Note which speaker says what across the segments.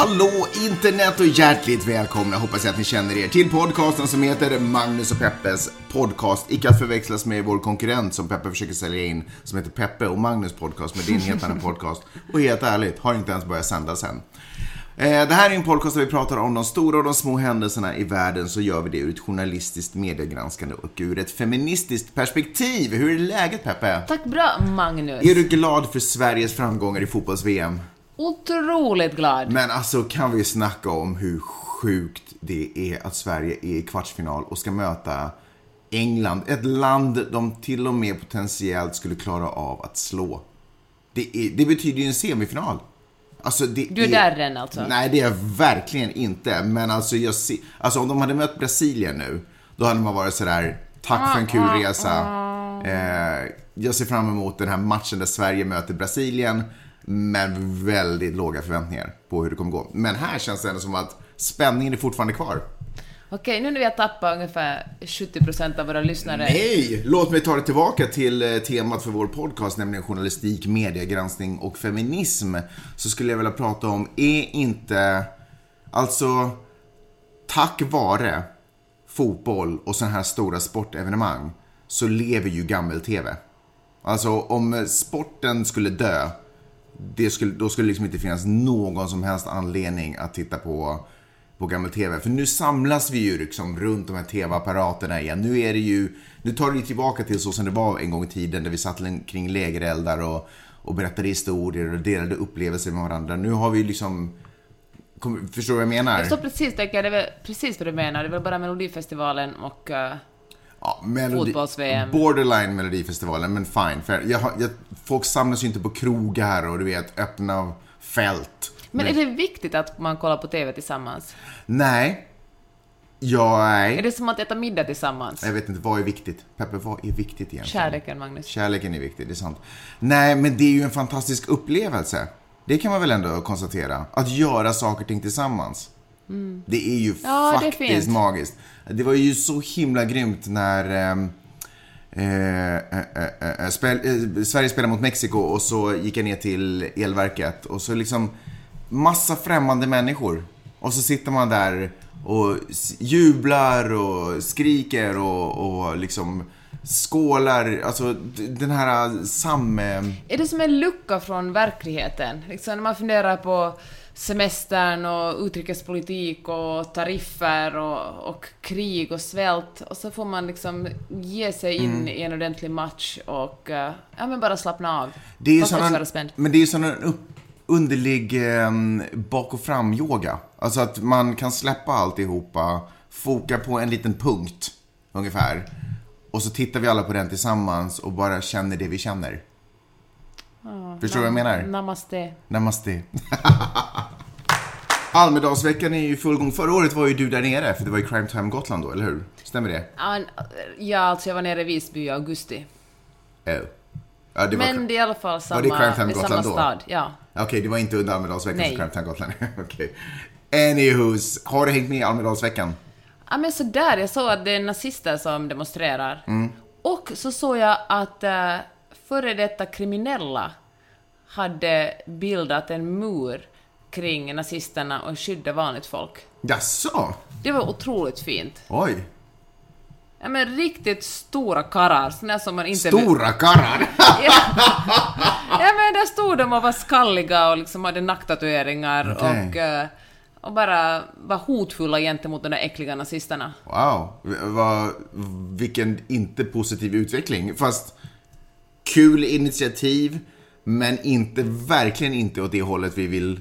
Speaker 1: Hallå internet och hjärtligt välkomna hoppas jag att ni känner er till podcasten som heter Magnus och Peppes podcast. Icke att förväxlas med vår konkurrent som Peppe försöker sälja in som heter Peppe och Magnus podcast med din helt annan podcast. Och helt ärligt, har inte ens börjat sändas än. Eh, Det här är en podcast där vi pratar om de stora och de små händelserna i världen så gör vi det ur ett journalistiskt mediegranskande och ur ett feministiskt perspektiv. Hur är läget Peppe?
Speaker 2: Tack bra, Magnus.
Speaker 1: Är du glad för Sveriges framgångar i fotbolls-VM?
Speaker 2: Otroligt glad.
Speaker 1: Men alltså kan vi snacka om hur sjukt det är att Sverige är i kvartsfinal och ska möta England. Ett land de till och med potentiellt skulle klara av att slå. Det, är, det betyder ju en semifinal. Alltså det
Speaker 2: Du är där än alltså?
Speaker 1: Nej, det är jag verkligen inte. Men alltså, jag ser, alltså om de hade mött Brasilien nu, då hade man varit sådär, tack för en kul resa. Eh, jag ser fram emot den här matchen där Sverige möter Brasilien, men väldigt låga förväntningar på hur det kommer gå. Men här känns det ändå som att spänningen är fortfarande kvar.
Speaker 2: Okej, nu när vi har tappat ungefär 70% av våra lyssnare.
Speaker 1: Nej! Låt mig ta det tillbaka till eh, temat för vår podcast, nämligen journalistik, mediegranskning och feminism. Så skulle jag vilja prata om, är inte, alltså, tack vare fotboll och sådana här stora sportevenemang så lever ju gammel-tv. Alltså om sporten skulle dö, det skulle, då skulle det liksom inte finnas någon som helst anledning att titta på, på gammel-tv. För nu samlas vi ju liksom runt de här tv-apparaterna igen. Nu är det ju, nu tar det tillbaka till så som det var en gång i tiden där vi satt kring lägereldar och, och berättade historier och delade upplevelser med varandra. Nu har vi ju liksom, kom, förstår du vad jag menar?
Speaker 2: Jag förstår precis, det är precis vad du menar. Det väl bara Melodifestivalen och... eh,
Speaker 1: Ja, melodi-
Speaker 2: Fotbolls-VM.
Speaker 1: Borderline Melodifestivalen, men fine. Jag, jag, folk samlas ju inte på krogar och du vet, öppna fält.
Speaker 2: men är det viktigt att man kollar på TV tillsammans?
Speaker 1: Nej. Ja,
Speaker 2: Är
Speaker 1: nej.
Speaker 2: det som att äta middag tillsammans?
Speaker 1: Jag vet inte, vad är viktigt? Peppe, vad är viktigt egentligen?
Speaker 2: Kärleken, Magnus.
Speaker 1: Kärleken är viktig, det är sant. Nej, men det är ju en fantastisk upplevelse. Det kan man väl ändå konstatera. Att göra saker och ting tillsammans. Det är ju
Speaker 2: Mm. Ja, det är
Speaker 1: faktiskt magiskt. Det var ju så himla grymt när ehm, Eh eh, eh, eh, eh, spel, eh, Sverige spelade mot Mexiko och så gick jag ner till elverket och så liksom massa främmande människor. Och så sitter man där och jublar och skriker och, och liksom skålar. Alltså den här sam...
Speaker 2: Är det som en lucka från verkligheten? Liksom när man funderar på semestern och utrikespolitik och tariffer och, och krig och svält och så får man liksom ge sig in
Speaker 1: Mm.
Speaker 2: i en ordentlig match och eh, ja men bara slappna av.
Speaker 1: Det är ju sån men det är ju sån en underlig eh, bak och fram-yoga. Alltså att man kan släppa alltihopa, foka på en liten punkt ungefär. Och så tittar vi alla på den tillsammans och bara känner det vi känner. Förstår du vad jag menar?
Speaker 2: Namaste.
Speaker 1: Namaste. Almedalsveckan är ju i full gång. Förra året var ju du där nere, för det var ju Crime Time Gotland då, eller hur? Stämmer det?
Speaker 2: Ja, alltså jag var nere i Visby i augusti.
Speaker 1: Oh. Ja, det var...
Speaker 2: Men det är i alla fall samma,
Speaker 1: det Crime Time
Speaker 2: samma
Speaker 1: Gotland då?
Speaker 2: stad. Ja.
Speaker 1: Okej, det var inte under Almedalsveckan
Speaker 2: Nej.
Speaker 1: som Crime Time Gotland. Okej. Anywho's, har du hängt med i Almedalsveckan?
Speaker 2: Ja men sådär, jag såg att det är nazister som demonstrerar.
Speaker 1: Mm.
Speaker 2: Och så såg jag att äh, före detta kriminella hade bildat en mur kring nazisterna och skydda vanligt folk.
Speaker 1: Jaså?
Speaker 2: Det var otroligt fint.
Speaker 1: Oj.
Speaker 2: Ja men riktigt stora karlar, såna som man inte...
Speaker 1: Stora karlar!
Speaker 2: Ja. ja men där stod de och var skalliga och liksom hade nacktatueringar
Speaker 1: Okej.
Speaker 2: och, äh, och bara var hotfulla gentemot de där äckliga nazisterna.
Speaker 1: Wow, vilken inte positiv utveckling. Fast kul initiativ, men inte, verkligen inte åt det hållet vi vill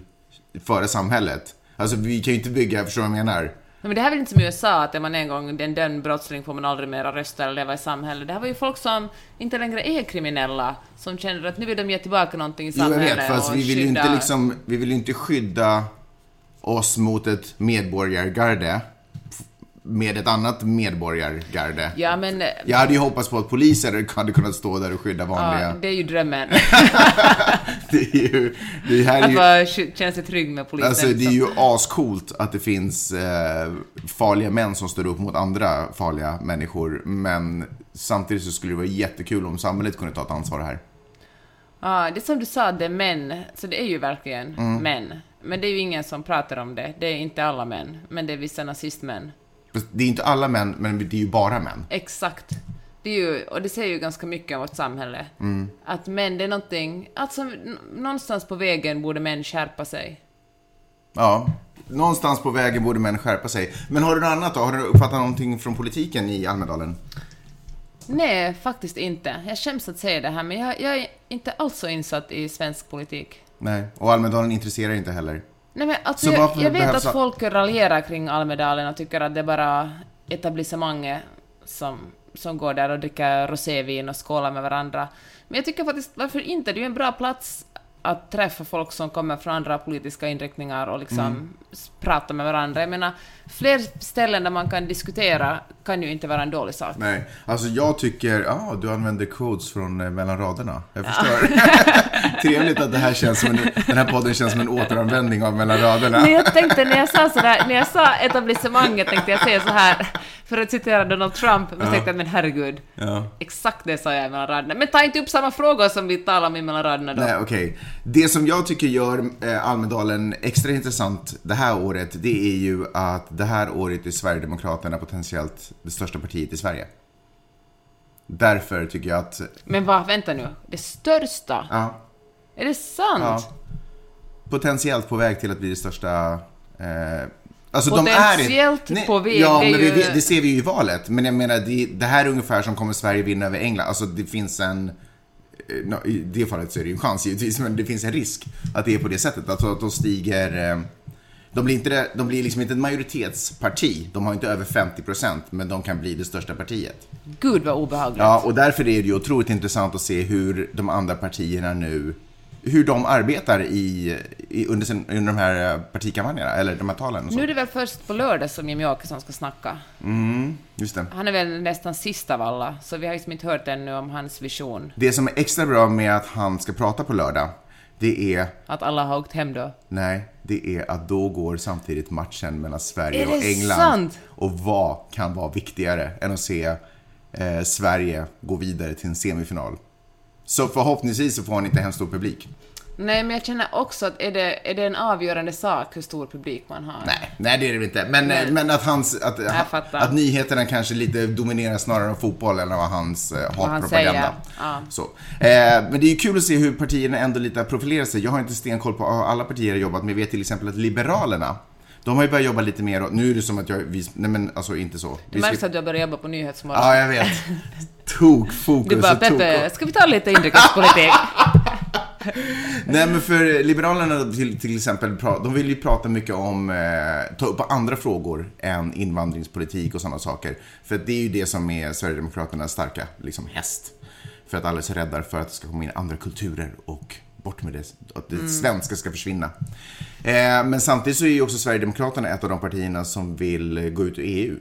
Speaker 1: föra samhället. Alltså vi kan ju inte bygga, förstår du vad jag menar?
Speaker 2: Men det här är väl inte som i USA, att är man en gång en dömd brottsling får man aldrig mera rösta eller leva i samhället. Det här var ju folk som inte längre är kriminella, som känner att nu vill de ge tillbaka någonting i
Speaker 1: Jo, jag
Speaker 2: samhället
Speaker 1: vet, fast vi vill ju inte
Speaker 2: skydda-
Speaker 1: liksom, vi vill ju inte skydda oss mot ett medborgargarde med ett annat medborgargarde.
Speaker 2: Ja, men...
Speaker 1: Jag hade ju hoppats på att poliser hade kunnat stå där och skydda vanliga.
Speaker 2: Ja, det är ju drömmen.
Speaker 1: det är ju, det här är
Speaker 2: Att
Speaker 1: ju,
Speaker 2: bara känna sig trygg med polisen.
Speaker 1: alltså, det är ju ascoolt att det finns eh, farliga män som står upp mot andra farliga människor. Men samtidigt så skulle det vara jättekul om samhället kunde ta ett ansvar här.
Speaker 2: Ja, det är som du sa, det är män. Så det är ju verkligen
Speaker 1: Mm.
Speaker 2: män. Men det är ju ingen som pratar om det. Det är inte alla män. Men det är vissa nazistmän.
Speaker 1: Det är inte alla män, men det är ju bara män.
Speaker 2: Exakt. Det är ju, och det säger ju ganska mycket om vårt samhälle.
Speaker 1: Mm.
Speaker 2: Att män, det är någonting... Alltså, någonstans på vägen borde män skärpa sig.
Speaker 1: Ja, någonstans på vägen borde män skärpa sig. Men har du något annat då? Har du uppfattat någonting från politiken i Almedalen?
Speaker 2: Nej, faktiskt inte. Jag skäms att säga det här, men jag, jag är inte alls så insatt i svensk politik.
Speaker 1: Nej, och Almedalen intresserar inte heller.
Speaker 2: Nej, men alltså,
Speaker 1: Så
Speaker 2: jag, jag vet att folk raljerar kring Almedalen och tycker att det är bara etablissemanget som, som går där och dricker rosévin och skålar med varandra. Men jag tycker faktiskt, varför inte? Det är ju en bra plats att träffa folk som kommer från andra politiska inriktningar och liksom
Speaker 1: Mm.
Speaker 2: prata med varandra. Jag menar, fler ställen där man kan diskutera kan ju inte vara en dålig sak.
Speaker 1: Nej, alltså jag tycker, ja, du använder codes från eh, mellan raderna. Jag förstår. Trevligt att det här känns som en, den här podden känns som en återanvändning av mellan raderna.
Speaker 2: Men jag tänkte när jag sa sådär, när jag sa etablissemanget tänkte jag säga så här för att citera Donald Trump, men så tänkte jag men herregud,
Speaker 1: Ja.
Speaker 2: exakt det sa jag mellan raderna. Men ta inte upp samma frågor som vi talar om i mellan raderna då.
Speaker 1: Nej, okej. Det som jag tycker gör eh, Almedalen extra intressant det här året, det är ju att det här året är Sverigedemokraterna potentiellt det största partiet i Sverige. Därför tycker jag att,
Speaker 2: Men vad, vänta nu, det största?
Speaker 1: ja,
Speaker 2: Är det sant?
Speaker 1: Ja. potentiellt på väg till att bli det största eh, Alltså de är
Speaker 2: Potentiellt på väg,
Speaker 1: Ja,
Speaker 2: det
Speaker 1: men
Speaker 2: ju-
Speaker 1: vet- det ser vi ju i valet. Men jag menar, det, det här är ungefär som kommer Sverige vinna över England. Alltså det finns en... eh, I det fallet så är det ju en chans givetvis, men det finns en risk att det är på det sättet. Alltså att de stiger... De blir, inte, de blir liksom inte ett majoritetsparti. De har inte över 50 procent, men de kan bli det största partiet.
Speaker 2: Gud vad obehagligt.
Speaker 1: Ja, och därför är det ju otroligt intressant att se hur de andra partierna nu, hur de arbetar i, i, under, sin, under de här eh, partikampanjerna, eller de här talen och så.
Speaker 2: Nu är det väl först på lördag som Jimmie Åkesson ska snacka.
Speaker 1: Just det.
Speaker 2: Han är väl nästan sist av alla, så vi har liksom inte hört ännu om hans vision.
Speaker 1: Det som är extra bra med att han ska prata på lördag, det är,
Speaker 2: Att alla har åkt hem då.
Speaker 1: nej, det är att då går samtidigt matchen mellan Sverige och England.
Speaker 2: sant?
Speaker 1: Och vad kan vara viktigare än att se eh, Sverige gå vidare till en semifinal? Så förhoppningsvis så får han inte en stor publik.
Speaker 2: Nej, men jag känner också att är det, är det en avgörande sak hur stor publik man har?
Speaker 1: Nej, nej det är det inte. Men,
Speaker 2: Nej.
Speaker 1: men att, hans, att, att nyheterna kanske lite dominerar snarare än fotboll än vad hans eh, hatpropaganda.
Speaker 2: ja.
Speaker 1: Så. Eh, men det är ju kul att se hur partierna ändå lite har profilerat sig. Jag har inte stenkoll på vad alla partier har jobbat, men jag vet till exempel att Liberalerna de har ju börjat jobba lite mer, och nu är det som att jag, vi, nej men alltså inte så.
Speaker 2: Det märks
Speaker 1: ska-
Speaker 2: att du har börjat jobba på Nyhetsmorgon.
Speaker 1: Ja, jag vet. Tok, fokus
Speaker 2: du bara. Peppe, ska vi ta lite inrikespolitik?
Speaker 1: Nej men för Liberalerna till, till exempel, de vill ju prata mycket om, eh, ta upp andra frågor än invandringspolitik och sådana saker. För det är ju det som är Sverigedemokraternas starka liksom, häst. För att alla är så rädda för att det ska komma in andra kulturer och bort med det, att det svenska ska försvinna. Eh, men samtidigt så är ju också Sverigedemokraterna ett av de partierna som vill gå ut ur EU.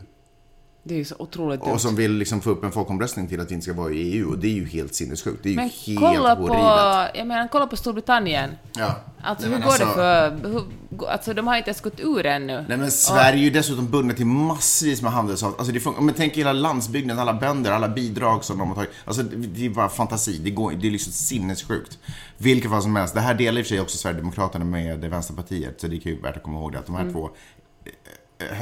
Speaker 2: Det är ju så otroligt dumt.
Speaker 1: Och som vill liksom få upp en folkomröstning till att vi inte ska vara i EU. Och det är ju helt sinnessjukt. Det är ju
Speaker 2: Men
Speaker 1: helt
Speaker 2: kolla
Speaker 1: horribelt.
Speaker 2: på, jag menar, kolla på Storbritannien.
Speaker 1: Ja.
Speaker 2: Alltså
Speaker 1: Nej,
Speaker 2: hur går
Speaker 1: alltså-
Speaker 2: det för... Hur, alltså de har inte ens gått ur ännu.
Speaker 1: Nej men Sverige är ju dessutom bundna till massvis med handelsavtal. Alltså det funkar, men tänk hela landsbygden, alla bönder, alla bidrag som de har tagit. Alltså det är bara fantasi. Det, går, det är liksom sinnessjukt. Vilket fall som helst. Det här delar i och för sig också Sverigedemokraterna med Vänsterpartiet. Så det kan ju värt att komma ihåg det. Att de här två eh, eh,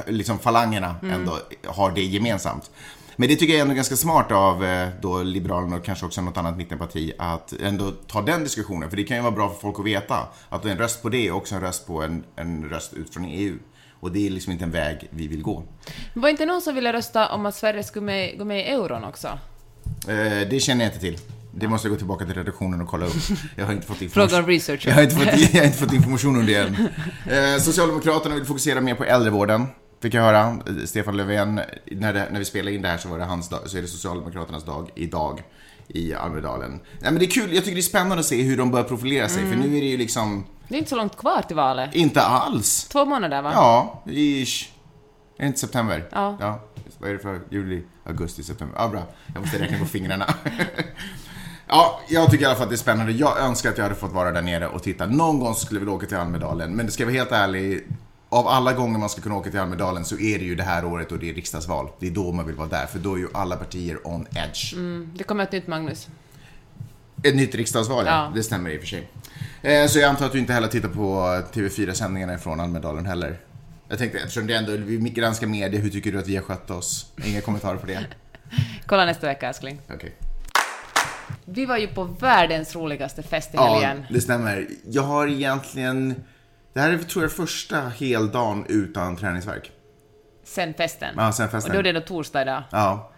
Speaker 1: liksom falangerna ändå har det gemensamt. Men det tycker jag är ändå ganska smart av eh, då Liberalerna och kanske också något annat mittenparti att ändå ta den diskussionen. För det kan ju vara bra för folk att veta att en röst på det är också en röst på en, en röst ut från EU. Och det är liksom inte en väg vi vill gå.
Speaker 2: Var inte någon som ville rösta om att Sverige skulle med, gå med i euron också?
Speaker 1: Eh, det känner jag inte till. Det måste jag gå tillbaka till redaktionen och kolla upp. Jag har inte fått information.
Speaker 2: Fråga researcher.
Speaker 1: Jag har, inte fått, jag har inte fått information om det än. Eh, Socialdemokraterna vill fokusera mer på äldrevården. Fick jag höra. Eh, Stefan Löfven, när, det, när vi spelade in det här så var det hans dag, så är det Socialdemokraternas dag idag i Almedalen. Nej, men det är kul, jag tycker det är spännande att se hur de börjar profilera sig, för nu är det ju liksom
Speaker 2: Det är inte så långt kvar till valet.
Speaker 1: inte alls.
Speaker 2: Två månader va?
Speaker 1: Ja, ish. Är det inte september?
Speaker 2: Ja.
Speaker 1: ja. Vad är det för juli, augusti, september? Ja, bra. Jag måste räkna på fingrarna. ja, jag tycker i alla fall att det är spännande. Jag önskar att jag hade fått vara där nere och titta. Någon gång skulle vi åka till Almedalen. Men det ska vara helt ärlig, av alla gånger man ska kunna åka till Almedalen så är det ju det här året och det är riksdagsval. Det är då man vill vara där, för då är ju alla partier on edge.
Speaker 2: Mm, det kommer ett nytt Magnus.
Speaker 1: Ett nytt riksdagsval, ja.
Speaker 2: Ja.
Speaker 1: Det stämmer i och för sig. Eh, Så jag antar att du inte heller tittar på TV4-sändningarna från Almedalen heller? Jag tänkte, eftersom det ändå, vi granskar media, hur tycker du att vi har skött oss? Inga kommentarer på det?
Speaker 2: Kolla nästa vecka, älskling.
Speaker 1: Okej.
Speaker 2: Vi var ju på världens roligaste fest i
Speaker 1: Ja,
Speaker 2: helgen.
Speaker 1: det stämmer. Jag har egentligen, det här är tror jag första heldagen utan träningsverk.
Speaker 2: Sen festen.
Speaker 1: Ja, sen
Speaker 2: Och då är
Speaker 1: festen.
Speaker 2: det då torsdag idag.
Speaker 1: Ja,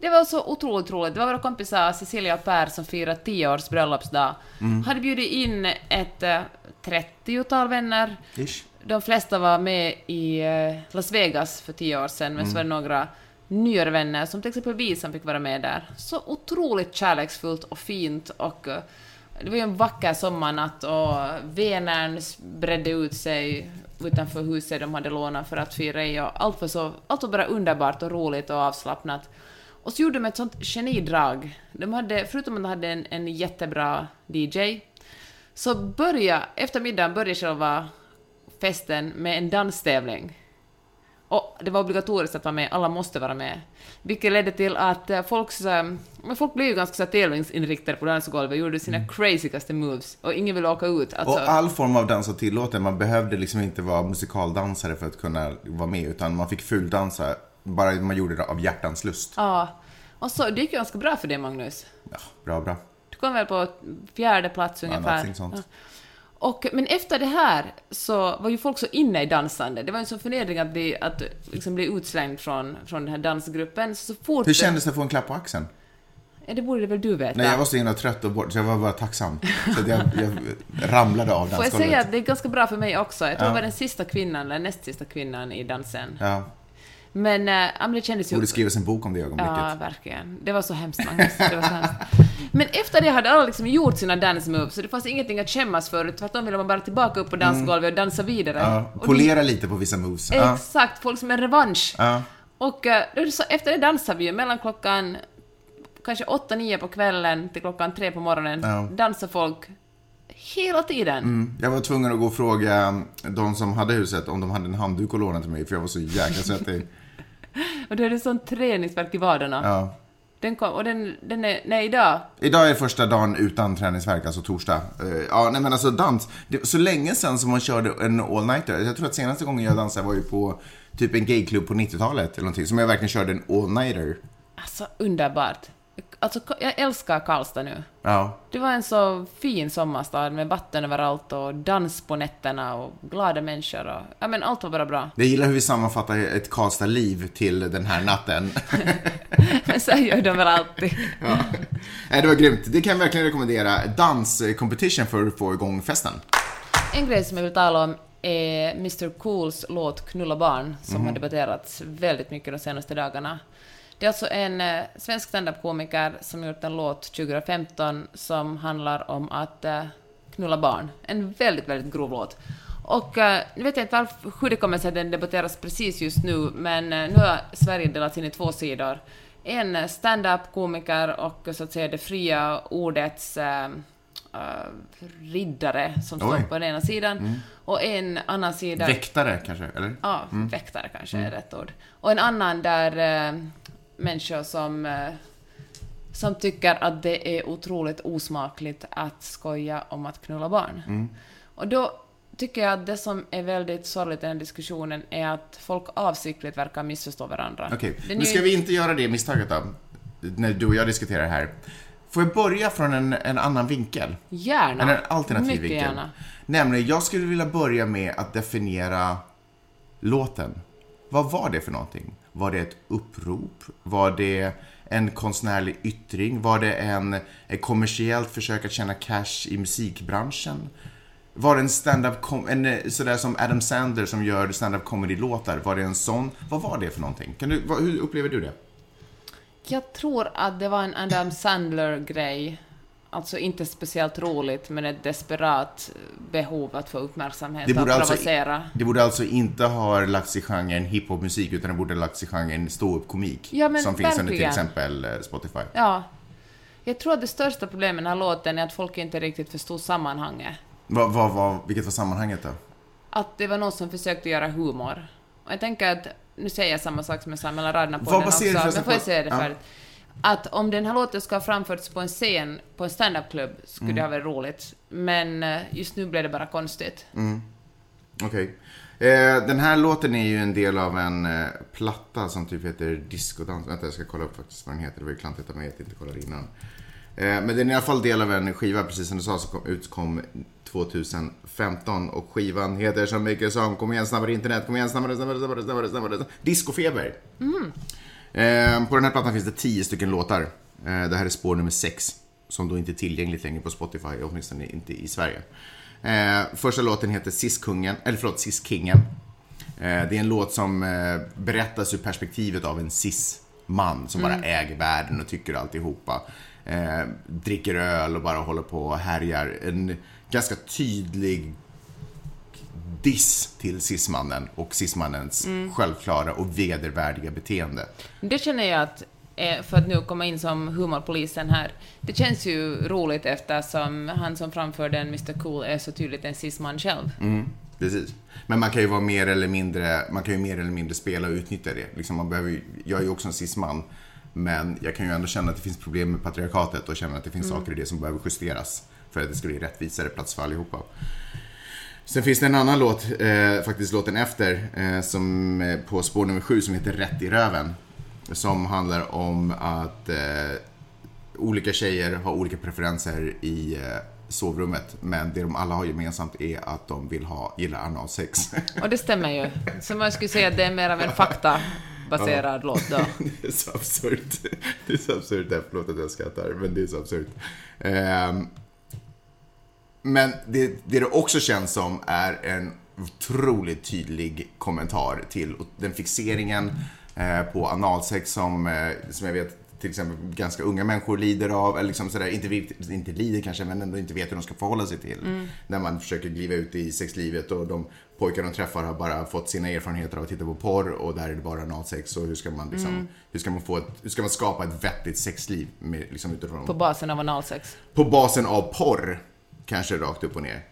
Speaker 2: Det var så otroligt roligt. Det var våra kompisar Cecilia och Per som firade 10 års bröllopsdag.
Speaker 1: Mm.
Speaker 2: Hade bjudit in ett eh, 30-tal vänner.
Speaker 1: ish.
Speaker 2: De flesta var med i eh, Las Vegas för 10 år sedan, men så var det några nyare vänner, som till exempel vi som fick vara med där. Så otroligt kärleksfullt och fint och eh, det var ju en vacker sommarnatt och Vänern bredde ut sig utanför huset de hade lånat för att fira i och allt var, så, allt var bara underbart och roligt och avslappnat. Och så gjorde de ett sånt genidrag. De hade, förutom att de hade en, en jättebra DJ, så börja, efter middagen började själva festen med en danstävling. Och det var obligatoriskt att vara med, alla måste vara med. Vilket ledde till att eh, folks, eh, men folk blev ju ganska tävlingsinriktade på dansgolvet gjorde sina crazigaste moves. Och ingen ville åka ut. Alltså,
Speaker 1: Och all form av dans var tillåten. Man behövde liksom inte vara musikaldansare för att kunna vara med, utan man fick fuldansa bara man gjorde det av hjärtans lust.
Speaker 2: ja. Och så, det gick ju ganska bra för dig, Magnus.
Speaker 1: Ja, bra, bra.
Speaker 2: Du kom väl på fjärde plats ungefär.
Speaker 1: någonting sånt.
Speaker 2: Ja. Och, men efter det här så var ju folk så inne i dansande. Det var en sån förnedring att bli, att liksom bli utslängd från, från den här dansgruppen. Så, så fort...
Speaker 1: Hur kändes det att få en klapp på axeln?
Speaker 2: Ja, det borde väl du veta?
Speaker 1: Nej, jag var så himla trött och bort, så jag var bara tacksam. Så jag, jag ramlade av
Speaker 2: Får jag
Speaker 1: dansgolvet.
Speaker 2: säga att det är ganska bra för mig också. Jag tror
Speaker 1: Ja.
Speaker 2: jag var den sista kvinnan, eller näst sista kvinnan i dansen.
Speaker 1: Ja,
Speaker 2: Men, äh, det kändes ju...
Speaker 1: borde skrivas en bok om det ögonblicket.
Speaker 2: Ja, verkligen. Det var så hemskt, Magnus. Det var så hemskt. Men efter det hade alla liksom gjort sina dance moves, så det fanns ingenting att skämmas för. Tvärtom ville man bara tillbaka upp på dansgolvet och dansa vidare.
Speaker 1: Mm. Ja, polera lite på vissa moves.
Speaker 2: det,
Speaker 1: Ja,
Speaker 2: Exakt, folk som en revansch.
Speaker 1: ja.
Speaker 2: Och det så, efter det dansade vi ju mellan klockan kanske 8-9 på kvällen till klockan 3 på morgonen.
Speaker 1: Ja.
Speaker 2: Dansar folk hela tiden.
Speaker 1: Mm. Jag var tvungen att gå och fråga de som hade huset om de hade en handduk att låna till mig, för jag var så jäkla svettig.
Speaker 2: Och då är det sån träningsvärk i vaderna.
Speaker 1: Ja.
Speaker 2: Den kom, och den, den är, nej idag.
Speaker 1: Idag är första dagen utan träningsvärk, alltså torsdag. Eh, Ja, nej men alltså dans. Det, så länge sedan som man körde en all-nighter. Jag tror att senaste gången jag dansade var ju på typ en gayklubb på 90-talet eller någonting. Som jag verkligen körde en all-nighter.
Speaker 2: Alltså underbart. Alltså jag älskar Karlstad nu.
Speaker 1: Ja.
Speaker 2: Det var en så fin sommarstad med vatten överallt och dans på nätterna och glada människor och... Ja men allt var bara bra.
Speaker 1: Jag gillar hur vi sammanfattar ett Karlstad-liv till den här natten.
Speaker 2: Men så gör de väl alltid.
Speaker 1: ja. Det var grymt. Det kan jag verkligen rekommendera. Dans-competition för att få igång festen.
Speaker 2: En grej som jag vill tala om är Mr Cools låt Knulla barn, som har debatterats väldigt mycket de senaste dagarna. Det är alltså en eh, svensk standup-komiker som gjort en låt 2015 som handlar om att eh, knulla barn. En väldigt, väldigt grov låt. Och eh, nu vet jag inte varför, hur det kommer sig att den debatteras precis just nu, men eh, nu har Sverige delats in i två sidor. En eh, stand-up-komiker och så att säga det fria ordets eh, eh, riddare som står
Speaker 1: Oj.
Speaker 2: på den ena sidan, och en annan sida...
Speaker 1: Väktare kanske, eller?
Speaker 2: Ja, väktare kanske är rätt ord. Och en annan där eh, människor som, eh, som tycker att det är otroligt osmakligt att skoja om att knulla barn. Och då tycker jag att det som är väldigt sorgligt i den diskussionen är att folk avsiktligt verkar missförstå varandra.
Speaker 1: Okej, men
Speaker 2: är
Speaker 1: ska
Speaker 2: ju-
Speaker 1: vi inte göra det misstaget då? När du och jag diskuterar här. Får jag börja från en, en annan vinkel?
Speaker 2: Gärna.
Speaker 1: Eller en alternativ
Speaker 2: Mycket
Speaker 1: vinkel.
Speaker 2: gärna.
Speaker 1: Nämligen, jag skulle vilja börja med att definiera låten. Vad var det för någonting? Var det ett upprop? Var det en konstnärlig yttring? Var det en, ett kommersiellt försök att tjäna cash i musikbranschen? Var det en stand-up, en, eh, sådär som Adam Sandler som gör stand-up comedy-låtar? Var det en sån? Vad var det för någonting? Kan du, vad, hur upplever du det?
Speaker 2: Jag tror att det var en Adam Sandler-grej alltså inte speciellt roligt, men ett desperat behov att få uppmärksamhet
Speaker 1: Det
Speaker 2: och
Speaker 1: borde, alltså,
Speaker 2: provocera.
Speaker 1: det borde alltså inte ha lagts i genren hiphopmusik utan det borde ha lagts i genren ståuppkomik.
Speaker 2: Ja,
Speaker 1: som finns under till
Speaker 2: verkligen.
Speaker 1: exempel eh, Spotify.
Speaker 2: Ja. Jag tror att det största problemet med den här låten är att folk inte riktigt förstod sammanhanget.
Speaker 1: Vad, vad, vad, vilket var sammanhanget då?
Speaker 2: Att det var någon som försökte göra humor. Och jag tänker att, nu säger jag samma sak som jag sa mellan raderna på
Speaker 1: Vad
Speaker 2: den också, men får jag säga det
Speaker 1: Ja.
Speaker 2: färdigt? Att om den här låten ska ha framförts på en scen, på en standup-klubb, skulle
Speaker 1: Mm.
Speaker 2: det ha varit roligt. Men eh, just nu blev det bara konstigt.
Speaker 1: Okej. Eh, den här låten är ju en del av en eh, platta som typ heter Discodans. Vänta, jag ska kolla upp faktiskt vad den heter. Det var ju klantigt av mig att inte kolla innan. Eh, men den är i alla fall del av en skiva, precis som du sa, som kom, utkom 2015. Och skivan heter så mycket som Kom igen snabbare internet, kom igen snabbare, snabbare, snabbare, snabbare, snabbare. Discofeber. Eh, på den här plattan finns det 10 stycken låtar. Eh, det här är spår nummer 6. Som då inte är tillgängligt längre på Spotify, åtminstone inte i Sverige. Eh, första låten heter Sis-kungen, eller förlåt, Sis-kingen. Det är en låt som berättas ur perspektivet av en cis-man som bara äger världen och tycker alltihopa. Eh, dricker öl och bara håller på och härjar. En ganska tydlig diss till cis-mannen och cis-mannens självklara och vedervärdiga beteende.
Speaker 2: Det känner jag att, eh, för att nu komma in som humorpolisen här, det känns ju roligt eftersom han som framför den, Mr Cool, är så tydligt en cis-man själv.
Speaker 1: Mm, precis. Men man kan ju vara mer eller mindre, man kan ju mer eller mindre spela och utnyttja det. Liksom man behöver, jag är ju också en cis-man. Men jag kan ju ändå känna att det finns problem med patriarkatet och känna att det finns saker i det som behöver justeras. För att det ska bli rättvisare plats för allihopa. Sen finns det en annan låt, eh, faktiskt låten efter, eh, som eh, på spår nummer sju som heter Rätt i röven. Som handlar om att eh, olika tjejer har olika preferenser i eh, sovrummet. Men det de alla har gemensamt är att de vill ha, gillar analsex.
Speaker 2: Och det stämmer ju. Så man skulle säga att det är mer av en faktabaserad låt då.
Speaker 1: det är så absurt. Det är så absurt, förlåt att jag skrattar, men det är så absurt. Ehm, men det, det det också känns som är en otroligt tydlig kommentar till den fixeringen eh, på analsex som, eh, som jag vet till exempel ganska unga människor lider av, eller liksom sådär, inte, inte lider kanske, men ändå inte vet hur de ska förhålla sig till. När man försöker kliva ut i sexlivet och de pojkar de träffar har bara fått sina erfarenheter av att titta på porr och där är det bara analsex och hur ska man liksom, hur ska man få ett, hur ska man skapa ett vettigt sexliv med, liksom utifrån
Speaker 2: På basen av analsex.
Speaker 1: på basen av porr. Kanske rakt upp och ner.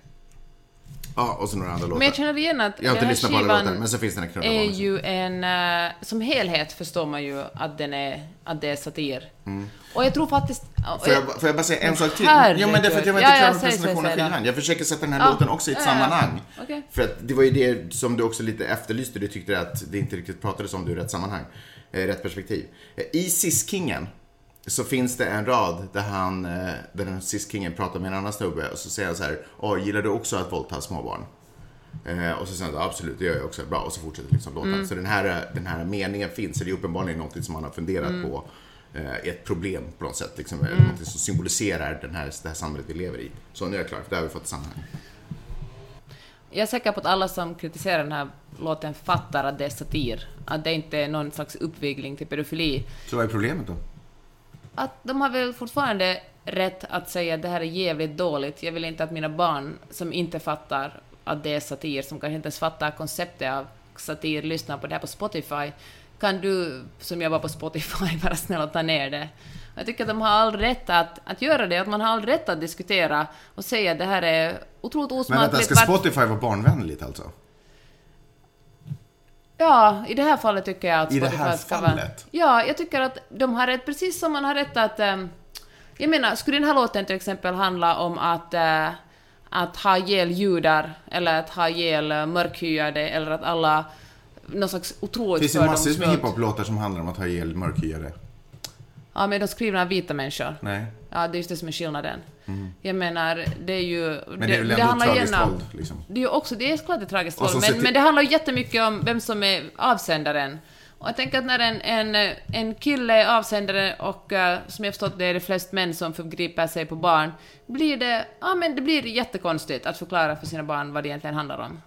Speaker 1: Ja, och så några andra låtar.
Speaker 2: Men jag känner igen att
Speaker 1: Jag har inte lyssnat på alla låtar, men så finns den här
Speaker 2: är
Speaker 1: knulla
Speaker 2: ju en... eh, som helhet förstår man ju att, den är, att det är satir. Och jag tror faktiskt...
Speaker 1: Mm. Får jag, får jag bara säga en sak till? Jo, men det är för att jag var
Speaker 2: Ja,
Speaker 1: inte klar
Speaker 2: ja,
Speaker 1: med
Speaker 2: säg, säg,
Speaker 1: presentationen skivan. Jag försöker sätta den här
Speaker 2: Ja.
Speaker 1: låten också i ett
Speaker 2: Ja,
Speaker 1: sammanhang.
Speaker 2: Okej.
Speaker 1: För att det var ju det som du också lite efterlyste. Du tyckte att det inte riktigt pratades om det ur rätt sammanhang. Eh, rätt perspektiv. Eh, I Sis-kingen så finns det en rad där han, eh, där den Sis-kingen pratar med en annan snubbe och så säger han så här, Åh, gillar du också att våldta småbarn? Eh, och så säger han, absolut, det gör jag också. Bra, och så fortsätter liksom låten.
Speaker 2: Mm.
Speaker 1: Så den här, den här meningen finns, så det är uppenbarligen något som man har funderat
Speaker 2: Mm.
Speaker 1: på. Eh, ett problem på något sätt, liksom, mm. något som symboliserar den här, det här samhället vi lever i. Så nu är jag klar, för det har vi fått ett sammanhang.
Speaker 2: Jag är säker på att alla som kritiserar den här låten fattar att det är satir. Att det inte är någon slags uppvigling till pedofili.
Speaker 1: Så vad är problemet då?
Speaker 2: Att de har väl fortfarande rätt att säga att det här är jävligt dåligt. Jag vill inte att mina barn som inte fattar att det är satir, som kanske inte ens fattar konceptet av satir, lyssnar på det här på Spotify. Kan du, som jobbar på Spotify, vara snäll och ta ner det? Jag tycker att de har all rätt att, att göra det, att man har all rätt att diskutera och säga att det här är otroligt
Speaker 1: Men
Speaker 2: osmakligt.
Speaker 1: vänta, ska Spotify vara barnvänligt alltså?
Speaker 2: Ja, i det här fallet tycker jag att
Speaker 1: I det här
Speaker 2: ska vara...
Speaker 1: fallet?
Speaker 2: Ja, jag tycker att de har rätt, precis som man har rätt att... ehm, jag menar, skulle den här låten till exempel handla om att, eh, att ha ihjäl judar, eller att ha ihjäl mörkhyade, eller att alla... Någon slags
Speaker 1: Det
Speaker 2: otroligt
Speaker 1: finns ju massvis med hiphop-låtar som handlar om att ha ihjäl mörkhyade.
Speaker 2: Ja, men de skrivna av vita människor.
Speaker 1: Nej.
Speaker 2: Ja, det är just det som är skillnaden. Jag menar, det är ju...
Speaker 1: Mm. Men det är väl ändå
Speaker 2: handlar
Speaker 1: tragiskt
Speaker 2: om-
Speaker 1: våld, liksom.
Speaker 2: Det är ju också, det är klart det är tragiskt våld, men, men det handlar ju jättemycket om vem som är avsändaren. Och jag tänker att när en, en, en kille är avsändare och eh, som jag förstått det är det flest män som förgriper sig på barn, blir det, ja men det blir jättekonstigt att förklara för sina barn vad det egentligen handlar om.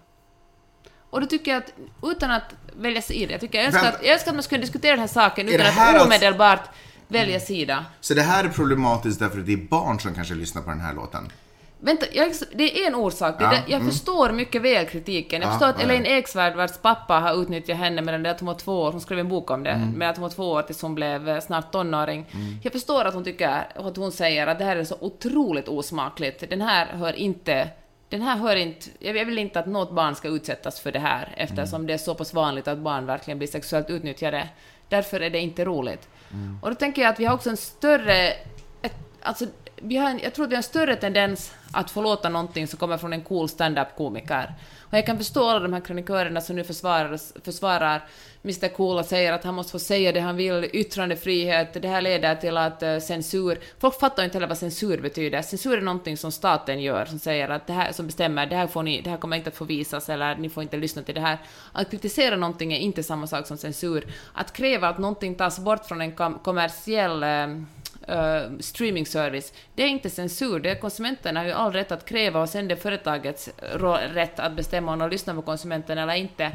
Speaker 2: Och då tycker jag att, utan att välja sig i det, jag tycker jag önskar, att, jag önskar att man skulle diskutera den här saken utan
Speaker 1: det
Speaker 2: att omedelbart välja sida.
Speaker 1: Så det här är problematiskt därför att det är barn som kanske lyssnar på den här låten?
Speaker 2: Vänta, jag, det är en orsak.
Speaker 1: Ja,
Speaker 2: det, jag
Speaker 1: mm.
Speaker 2: förstår mycket väl kritiken. Jag
Speaker 1: Ja,
Speaker 2: förstår att
Speaker 1: ja,
Speaker 2: Elaine. Eksvärd, vars pappa har utnyttjat henne medan det att hon var två år, hon skrev en bok om det,
Speaker 1: Mm.
Speaker 2: med att hon var två år tills hon blev eh, snart tonåring. Jag förstår att hon tycker, och att hon säger att det här är så otroligt osmakligt. Den här hör inte den här hör inte, jag vill inte att något barn ska utsättas för det här eftersom
Speaker 1: Mm.
Speaker 2: det är så pass vanligt att barn verkligen blir sexuellt utnyttjade. Därför är det inte roligt.
Speaker 1: Mm.
Speaker 2: Och då tänker jag att vi har också en större, ett, alltså vi har en, jag tror att vi har en större tendens att förlåta någonting som kommer från en cool stand-up-komiker. Och jag kan förstå alla de här krönikörerna som nu försvarar, försvarar Mr Cool och säger att han måste få säga det han vill, yttrandefrihet, det här leder till att eh, censur... Folk fattar ju inte heller vad censur betyder. Censur är någonting som staten gör, som säger att det här, som bestämmer, det här, får ni, det här kommer inte att få visas eller ni får inte lyssna till det här. Att kritisera någonting är inte samma sak som censur. Att kräva att någonting tas bort från en kom kommersiell eh, eh, eh, streamingservice. Det är inte censur, det är konsumenterna har ju all rätt att kräva och sen det är företagets rå- rätt att bestämma om de lyssnar på konsumenten eller inte.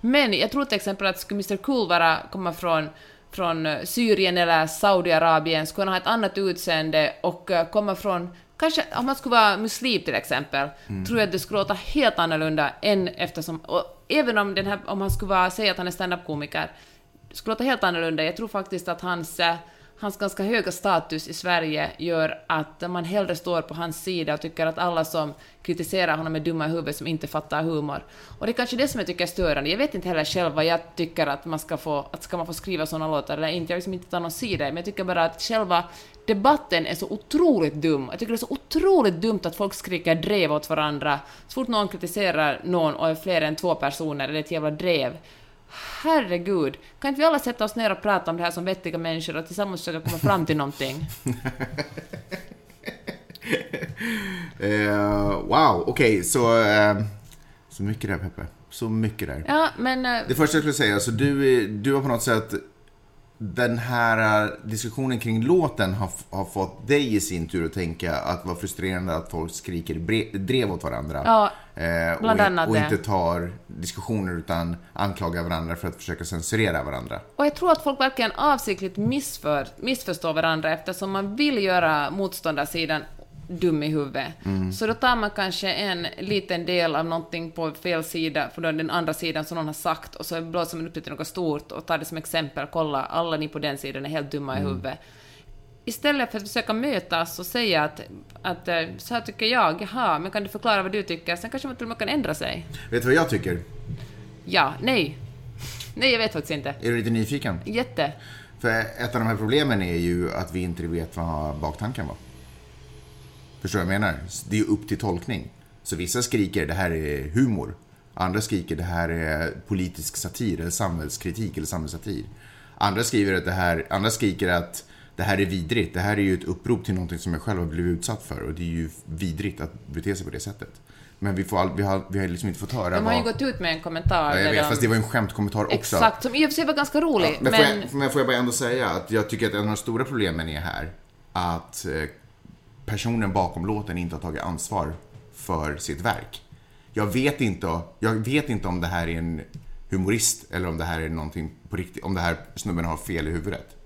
Speaker 2: Men jag tror till exempel att skulle Mr Cool vara, komma från från eh, Syrien eller Saudiarabien skulle han ha ett annat utseende och eh, komma från Kanske om han skulle vara muslim till exempel, tror jag att det skulle låta helt annorlunda än eftersom, och även om, den här, om han skulle vara, säga att han är stand-up-komiker, det skulle låta helt annorlunda. Jag tror faktiskt att hans, eh, hans ganska höga status i Sverige gör att man hellre står på hans sida och tycker att alla som kritiserar honom är dumma i huvudet som inte fattar humor. Och det är kanske det som jag tycker är störande. Jag vet inte heller själv vad jag tycker att man ska få, att ska man få skriva sådana låtar eller inte. Jag vill liksom inte ta någon sida, men jag tycker bara att själva debatten är så otroligt dum. Jag tycker det är så otroligt dumt att folk skriker drev åt varandra. Så fort någon kritiserar någon och är fler än två personer är det ett jävla drev. Herregud, kan inte vi alla sätta oss ner och prata om det här som vettiga människor och tillsammans försöka komma fram till någonting?
Speaker 1: Eh, wow, okej, så... Eh, så mycket där, Peppe. Så mycket där.
Speaker 2: Ja, men... eh,
Speaker 1: Det första jag skulle säga, så du, du har på något sätt... Den här eh, diskussionen kring låten har, har fått dig i sin tur att tänka att var frustrerande att folk skriker bre, drev åt varandra.
Speaker 2: Ja,
Speaker 1: eh,
Speaker 2: bland
Speaker 1: och,
Speaker 2: annat
Speaker 1: och inte tar diskussioner utan anklagar varandra för att försöka censurera varandra.
Speaker 2: Och jag tror att folk verkligen avsiktligt missför, missförstår varandra eftersom man vill göra motståndarsidan dum i huvudet. Så då tar man kanske en liten del av någonting på fel sida, för då är den andra sidan som någon har sagt, och så blåser man upp det till något stort och tar det som exempel. Kolla, alla ni på den sidan är helt dumma i huvudet. Istället för att försöka mötas och säga att, att eh, så här tycker jag, jaha, men kan du förklara vad du tycker? Sen kanske man till och med kan ändra sig.
Speaker 1: Vet du vad jag tycker?
Speaker 2: Ja, nej. Nej, jag vet faktiskt inte.
Speaker 1: Är du lite nyfiken?
Speaker 2: Jätte.
Speaker 1: För ett av de här problemen är ju att vi inte vet vad baktanken var. Förstår du vad jag menar? Det är upp till tolkning. Så vissa skriker det här är humor. Andra skriker det här är politisk satir eller samhällskritik eller samhällssatir. Andra skriver att det här, andra skriker att det här är vidrigt. Det här är ju ett upprop till någonting som jag själv har blivit utsatt för och det är ju vidrigt att bete sig på det sättet. Men vi, får all, vi, har, vi har liksom inte fått höra
Speaker 2: De har ju
Speaker 1: vad...
Speaker 2: gått ut med en kommentar.
Speaker 1: Ja, jag vet,
Speaker 2: de-
Speaker 1: fast det var ju en skämtkommentar också.
Speaker 2: Exakt, som i och för sig var ganska rolig,
Speaker 1: Ja, men,
Speaker 2: men...
Speaker 1: Får jag, men får jag bara ändå säga att jag tycker att en av de stora problemen är här att eh, personen bakom låten inte har tagit ansvar för sitt verk. Jag vet inte, jag vet inte om det här är en humorist eller om det här är någonting på riktigt, om det här snubben har fel i huvudet.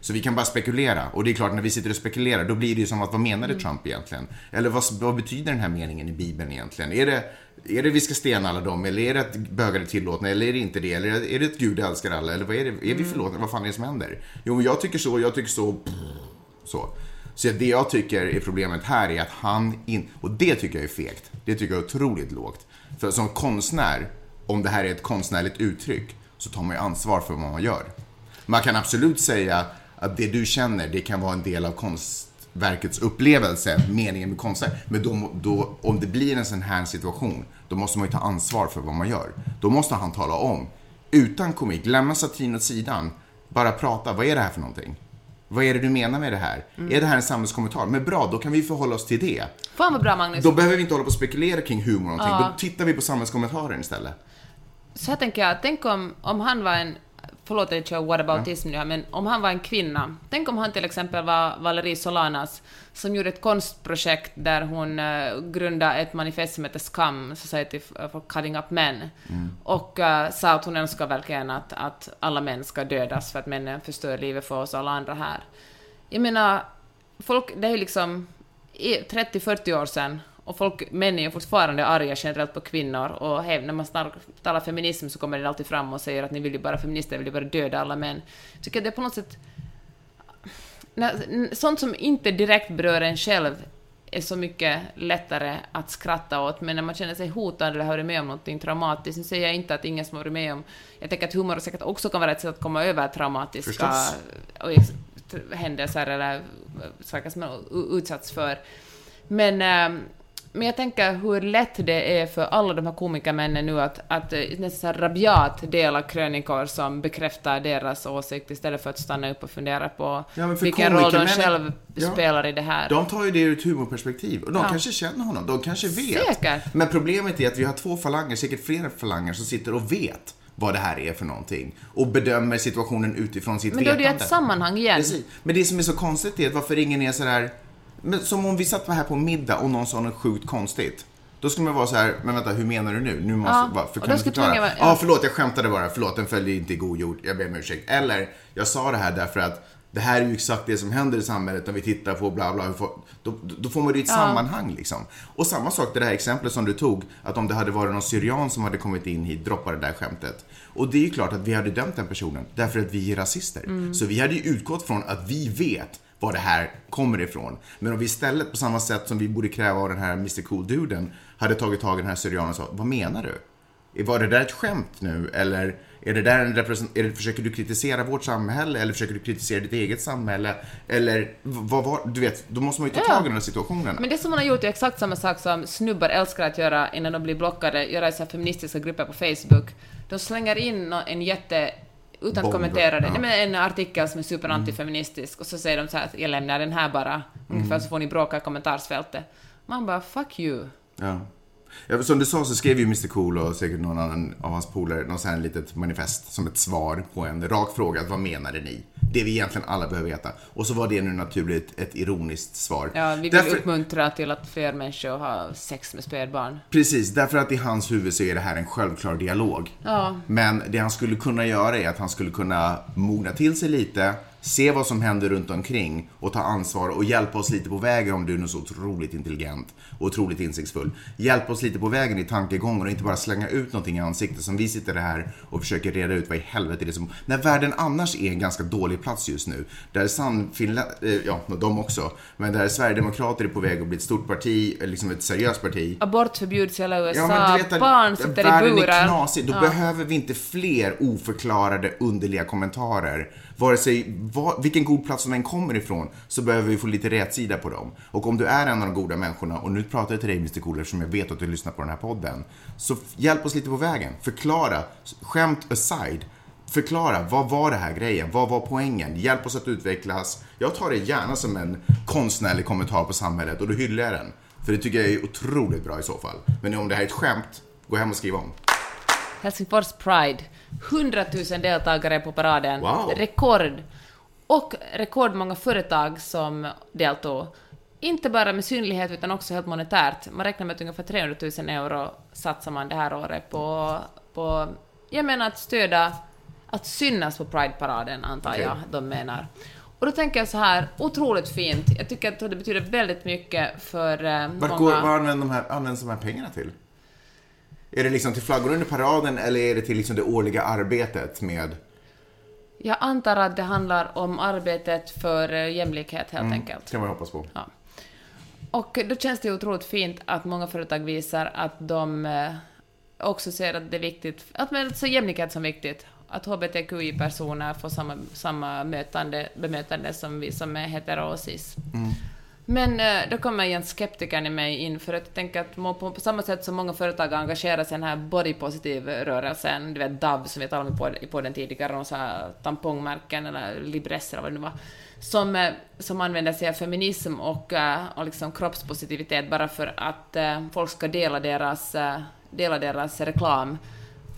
Speaker 1: Så vi kan bara spekulera. Och det är klart, när vi sitter och spekulerar, då blir det ju som att vad menade Trump egentligen? Eller vad, vad betyder den här meningen i Bibeln egentligen? Är det, är det vi ska stena alla dem, eller är det att bögar är tillåtna, eller är det inte det? Eller är det att Gud älskar alla, eller vad är det? Är vi förlåtna? Vad fan är det som händer? Jo, jag tycker så, jag tycker så, så. Så det jag tycker är problemet här är att han in... Och det tycker jag är fegt. Det tycker jag är otroligt lågt. För som konstnär, om det här är ett konstnärligt uttryck, så tar man ju ansvar för vad man gör. Man kan absolut säga att det du känner, det kan vara en del av konstverkets upplevelse, meningen med konstverk. Men då, då, om det blir en sån här situation, då måste man ju ta ansvar för vad man gör. Då måste han tala om, utan komik, lämna satin åt sidan, bara prata, vad är det här för någonting? Vad är det du menar med det här? Är det här en samhällskommentar? Men bra, då kan vi förhålla oss till det.
Speaker 2: Fan vad bra Magnus.
Speaker 1: Då behöver vi inte hålla på och spekulera kring humor och någonting.
Speaker 2: Ja.
Speaker 1: Då tittar vi på samhällskommentaren istället.
Speaker 2: Så här tänker jag, tänk om, om han var en förlåt att jag kör whataboutism nu här, men om han var en kvinna, tänk om han till exempel var Valerie Solanas, som gjorde ett konstprojekt där hon uh, grundade ett manifest som heter Skam, Society for Cutting Up Men, och uh, sa att hon önskar verkligen att, att alla män ska dödas för att männen förstör livet för oss alla andra här. Jag menar, folk, det är ju liksom i 30-40 år sedan, och folk, män är ju fortfarande arga generellt på kvinnor, och hej, när man snar, talar feminism så kommer det alltid fram och säger att ni vill ju bara feminister, vill ju bara döda alla män. Jag tycker att det är på något sätt... Sånt som inte direkt berör en själv är så mycket lättare att skratta åt, men när man känner sig hotad eller har varit med om något traumatiskt, nu säger jag inte att ingen som har varit med om... Jag tänker att humor säkert också kan vara ett sätt att komma över traumatiska händelser eller saker som man utsatts för. Men, ehm, men jag tänker hur lätt det är för alla de här komikermännen nu att, att eh, nästan rabiat dela krönikor som bekräftar deras åsikt istället för att stanna upp och fundera på
Speaker 1: Ja,
Speaker 2: vilken roll de själv
Speaker 1: Ja.
Speaker 2: spelar i det här.
Speaker 1: De tar ju det ur ett humorperspektiv och de
Speaker 2: Ja.
Speaker 1: kanske känner honom, de kanske vet.
Speaker 2: Säkert.
Speaker 1: Men problemet är att vi har två falanger, säkert flera falanger, som sitter och vet vad det här är för någonting och bedömer situationen utifrån sitt
Speaker 2: men då är
Speaker 1: vetande.
Speaker 2: det ju ett sammanhang igen.
Speaker 1: Precis. Men det som är så konstigt är att varför ingen är sådär... Men som om vi satt här på middag och någon sa något sjukt konstigt. Då skulle man vara så här, men vänta, hur menar du nu? Nu måste
Speaker 2: Ja,
Speaker 1: bara, för kan du förklara? Ja,
Speaker 2: ja.
Speaker 1: förlåt, jag skämtade bara. Förlåt, den följde inte i god jord. Jag ber om ursäkt. Eller, jag sa det här därför att det här är ju exakt det som händer i samhället när vi tittar på bla bla. Då, då får man det i ett sammanhang liksom. Och samma sak det där exemplet som du tog, att om det hade varit någon syrian som hade kommit in hit, droppa det där skämtet. Och det är ju klart att vi hade dömt den personen, därför att vi är rasister.
Speaker 2: Mm.
Speaker 1: Så vi hade ju utgått från att vi vet var det här kommer ifrån. Men om vi istället, på samma sätt som vi borde kräva av den här Mr Cool-duden, hade tagit tag i den här syrianen och sa, vad menar du? Var det där ett skämt nu? Eller är det där en represent- är det, försöker du kritisera vårt samhälle? Eller försöker du kritisera ditt eget samhälle? Eller vad var, du vet, då måste man ju ta
Speaker 2: Ja.
Speaker 1: tag i de här situationerna.
Speaker 2: Men det som man har gjort är exakt samma sak som snubbar älskar att göra innan de blir blockade, göra i så feministiska grupper på Facebook. De slänger in en jätte utan att kommentera det.
Speaker 1: ja.
Speaker 2: Nej, men en artikel som är superantifeministisk och så säger de så här att jag lämnar den här bara, ungefär så får ni bråka i kommentarsfältet. Man bara fuck you.
Speaker 1: Ja. Ja, som du sa så skrev ju Mr Cool och säkert någon annan av hans polare något sånt här litet manifest som ett svar på en rak fråga. Vad menade ni? Det vi egentligen alla behöver veta. Och så var det nu naturligt ett ironiskt svar.
Speaker 2: Ja, vi vill
Speaker 1: Därför-
Speaker 2: uppmuntra till att fler människor har sex med spädbarn.
Speaker 1: Precis, därför att i hans huvud så är det här en självklar dialog.
Speaker 2: Ja.
Speaker 1: Men det han skulle kunna göra är att han skulle kunna mogna till sig lite, se vad som händer runt omkring och ta ansvar och hjälpa oss lite på vägen om du är nu så otroligt intelligent och otroligt insiktsfull. Hjälpa oss lite på vägen i tankegången och inte bara slänga ut någonting i ansiktet som vi sitter här och försöker reda ut vad i helvete det är som... När världen annars är en ganska dålig plats just nu, där Sannfinland, eh, ja, de också, men där Sverigedemokrater är på väg att bli ett stort parti, eh, liksom ett seriöst parti,
Speaker 2: Abort förbjuds i hela USA,
Speaker 1: Ja, vet
Speaker 2: barn sitter i
Speaker 1: världen
Speaker 2: burar.
Speaker 1: är knasig. Då
Speaker 2: Ja.
Speaker 1: behöver vi inte fler oförklarade, underliga kommentarer. Vare sig var, vilken god plats de än kommer ifrån, så behöver vi få lite rätsida på dem. Och om du är en av de goda människorna, och nu pratar jag till dig Mr Cool, eftersom jag vet att du lyssnar på den här podden. Så hjälp oss lite på vägen. Förklara, skämt aside. Förklara, vad var det här grejen? Vad var poängen? Hjälp oss att utvecklas. Jag tar det gärna som en konstnärlig kommentar på samhället och då hyllar jag den. För det tycker jag är otroligt bra i så fall. Men om det här är ett skämt, gå hem och skriv om.
Speaker 2: Helsingfors Pride. 100 000 deltagare på paraden.
Speaker 1: Wow.
Speaker 2: Rekord. Och rekordmånga företag som deltog. Inte bara med synlighet utan också helt monetärt. Man räknar med att ungefär 300 000 euro satsar man det här året på, på jag menar att stödja, att synas på Pride-paraden antar
Speaker 1: Okej.
Speaker 2: jag de menar. Och då tänker jag så här, otroligt fint. Jag tycker att det betyder väldigt mycket för eh, många...
Speaker 1: vad använder de här, används de här pengarna till? Är det liksom till flaggor under paraden eller är det till liksom det årliga arbetet med...
Speaker 2: Jag antar att det handlar om arbetet för eh, jämlikhet helt enkelt.
Speaker 1: kan man hoppas på.
Speaker 2: Ja. Och då känns det otroligt fint att många företag visar att de eh, också ser att det är viktigt, att men, så jämlikhet som viktigt. Att hbtqi-personer får samma, samma mötande, bemötande som vi som är hetero och cis. Men eh, då kommer igen skeptikern i mig in, för att jag tänker att på, på samma sätt som många företag engagerar sig i den här bodypositive-rörelsen, du vet DAV som vi talade om på, den tidigare, och så här tampongmärken eller libresser eller vad det nu var, som, eh, som använder sig av feminism och, eh, och liksom kroppspositivitet bara för att folk ska dela deras, dela deras reklam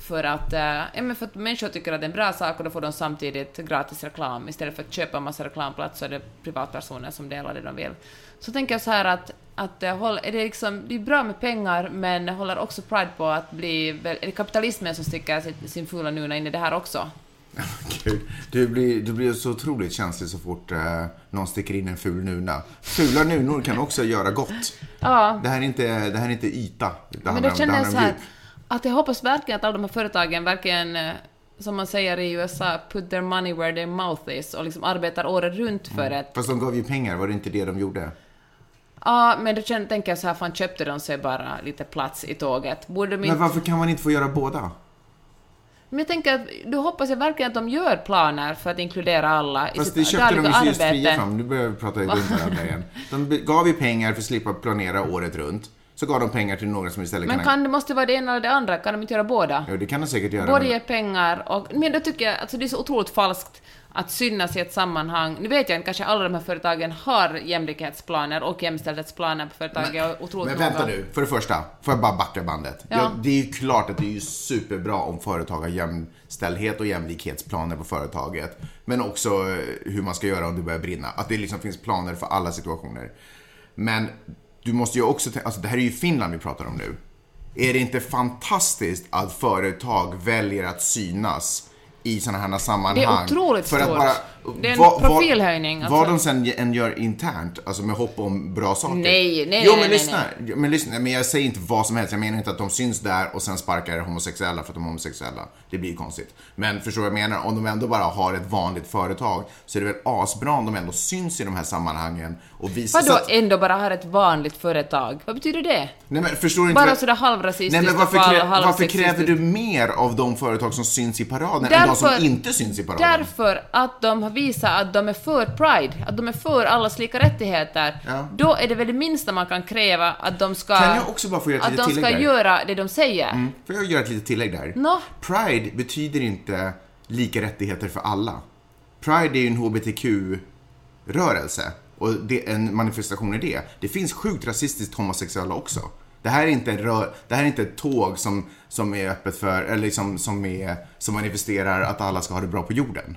Speaker 2: för att, eh, ja, men för att människor tycker att det är en bra sak och då får de samtidigt gratis reklam. Istället för att köpa en massa reklamplats så är det privatpersoner som delar det de vill. Så tänker jag så här att, att eh, håll- är det, liksom, det är bra med pengar men håller också Pride på att bli... Är det kapitalismen som sticker sin, sin fula nuna in i det här också?
Speaker 1: Gud, du blir, du blir så otroligt känslig så fort eh, någon sticker in en ful nuna. Fula nunor kan också göra gott.
Speaker 2: Ja,
Speaker 1: Det här är inte, det här är inte yta. Det
Speaker 2: men
Speaker 1: handlar
Speaker 2: då
Speaker 1: om-
Speaker 2: känner jag så här. Att jag hoppas verkligen att alla de här företagen verkligen, eh, som man säger i USA, put their money where their mouth is och liksom arbetar året runt för ett
Speaker 1: Fast de gav ju pengar, var det inte det de gjorde?
Speaker 2: Ja, men då tänker jag så här, fan köpte de sig bara lite plats i tåget? Borde de
Speaker 1: Men
Speaker 2: inte...
Speaker 1: varför kan man inte få göra båda?
Speaker 2: Men jag tänker att, då hoppas jag verkligen att de gör planer för att inkludera alla i
Speaker 1: Fast det köpte de ju just fria fram. Nu börjar vi prata i varandra igen. De gav ju pengar för att slippa planera året runt. Så gav de pengar till några som istället
Speaker 2: Men
Speaker 1: kan...
Speaker 2: kan det måste vara det ena eller det andra? Kan de inte göra båda?
Speaker 1: Jo, det kan de säkert göra.
Speaker 2: Både
Speaker 1: men-
Speaker 2: ge pengar och... Men då tycker jag, alltså det är så otroligt falskt att synas i ett sammanhang. Nu vet jag inte, kanske alla de här företagen har jämlikhetsplaner och jämställdhetsplaner på företaget. Jag är otroligt
Speaker 1: Men vänta
Speaker 2: många-
Speaker 1: nu, för det första, får jag bara backa bandet?
Speaker 2: Ja.
Speaker 1: Ja. det är ju klart att det är superbra om företag har jämställdhet och jämlikhetsplaner på företaget. Men också eh, hur man ska göra om det börjar brinna. Att det liksom finns planer för alla situationer. Men du måste ju också tänka, alltså det här är ju Finland vi pratar om nu. Är det inte fantastiskt att företag väljer att synas i sådana här sammanhang?
Speaker 2: Det är otroligt
Speaker 1: för att bara,
Speaker 2: Det är en
Speaker 1: vad-
Speaker 2: profilhöjning, alltså.
Speaker 1: Vad de sen än gör internt, alltså med hopp om bra saker.
Speaker 2: Nej, nej,
Speaker 1: Jo,
Speaker 2: nej,
Speaker 1: men
Speaker 2: nej,
Speaker 1: lyssna. Men lyssna, men jag säger inte vad som helst. Jag menar inte att de syns där och sen sparkar homosexuella för att de är homosexuella. Det blir konstigt. Men förstår vad jag menar? Om de ändå bara har ett vanligt företag så är det väl asbra om de ändå syns i de här sammanhangen och visar...
Speaker 2: Vadå
Speaker 1: att-
Speaker 2: ändå bara har ett vanligt företag? Vad betyder det?
Speaker 1: Nej men förstår du inte...
Speaker 2: Bara
Speaker 1: vad-
Speaker 2: sådär halvrasistiskt
Speaker 1: Nej men varför, krä... varför kräver du mer av de företag som syns i paraden de som
Speaker 2: Därför-
Speaker 1: inte syns i paraden?
Speaker 2: Därför att de har visat att de är för Pride, att de är för allas lika rättigheter.
Speaker 1: Ja.
Speaker 2: Då är det väl det minsta man kan kräva att de ska...
Speaker 1: Kan jag också bara få göra ett
Speaker 2: att de ska
Speaker 1: där?
Speaker 2: göra det de säger.
Speaker 1: Mm. Får jag göra ett litet tillägg där?
Speaker 2: Nå?
Speaker 1: Pride betyder inte lika rättigheter för alla. Pride är ju en HBTQ-rörelse och det är en manifestation i det. Det finns sjukt rasistiskt homosexuella också. Det här är inte, en rö- det här är inte ett tåg som, som är öppet för, eller liksom, som, är, som manifesterar att alla ska ha det bra på jorden.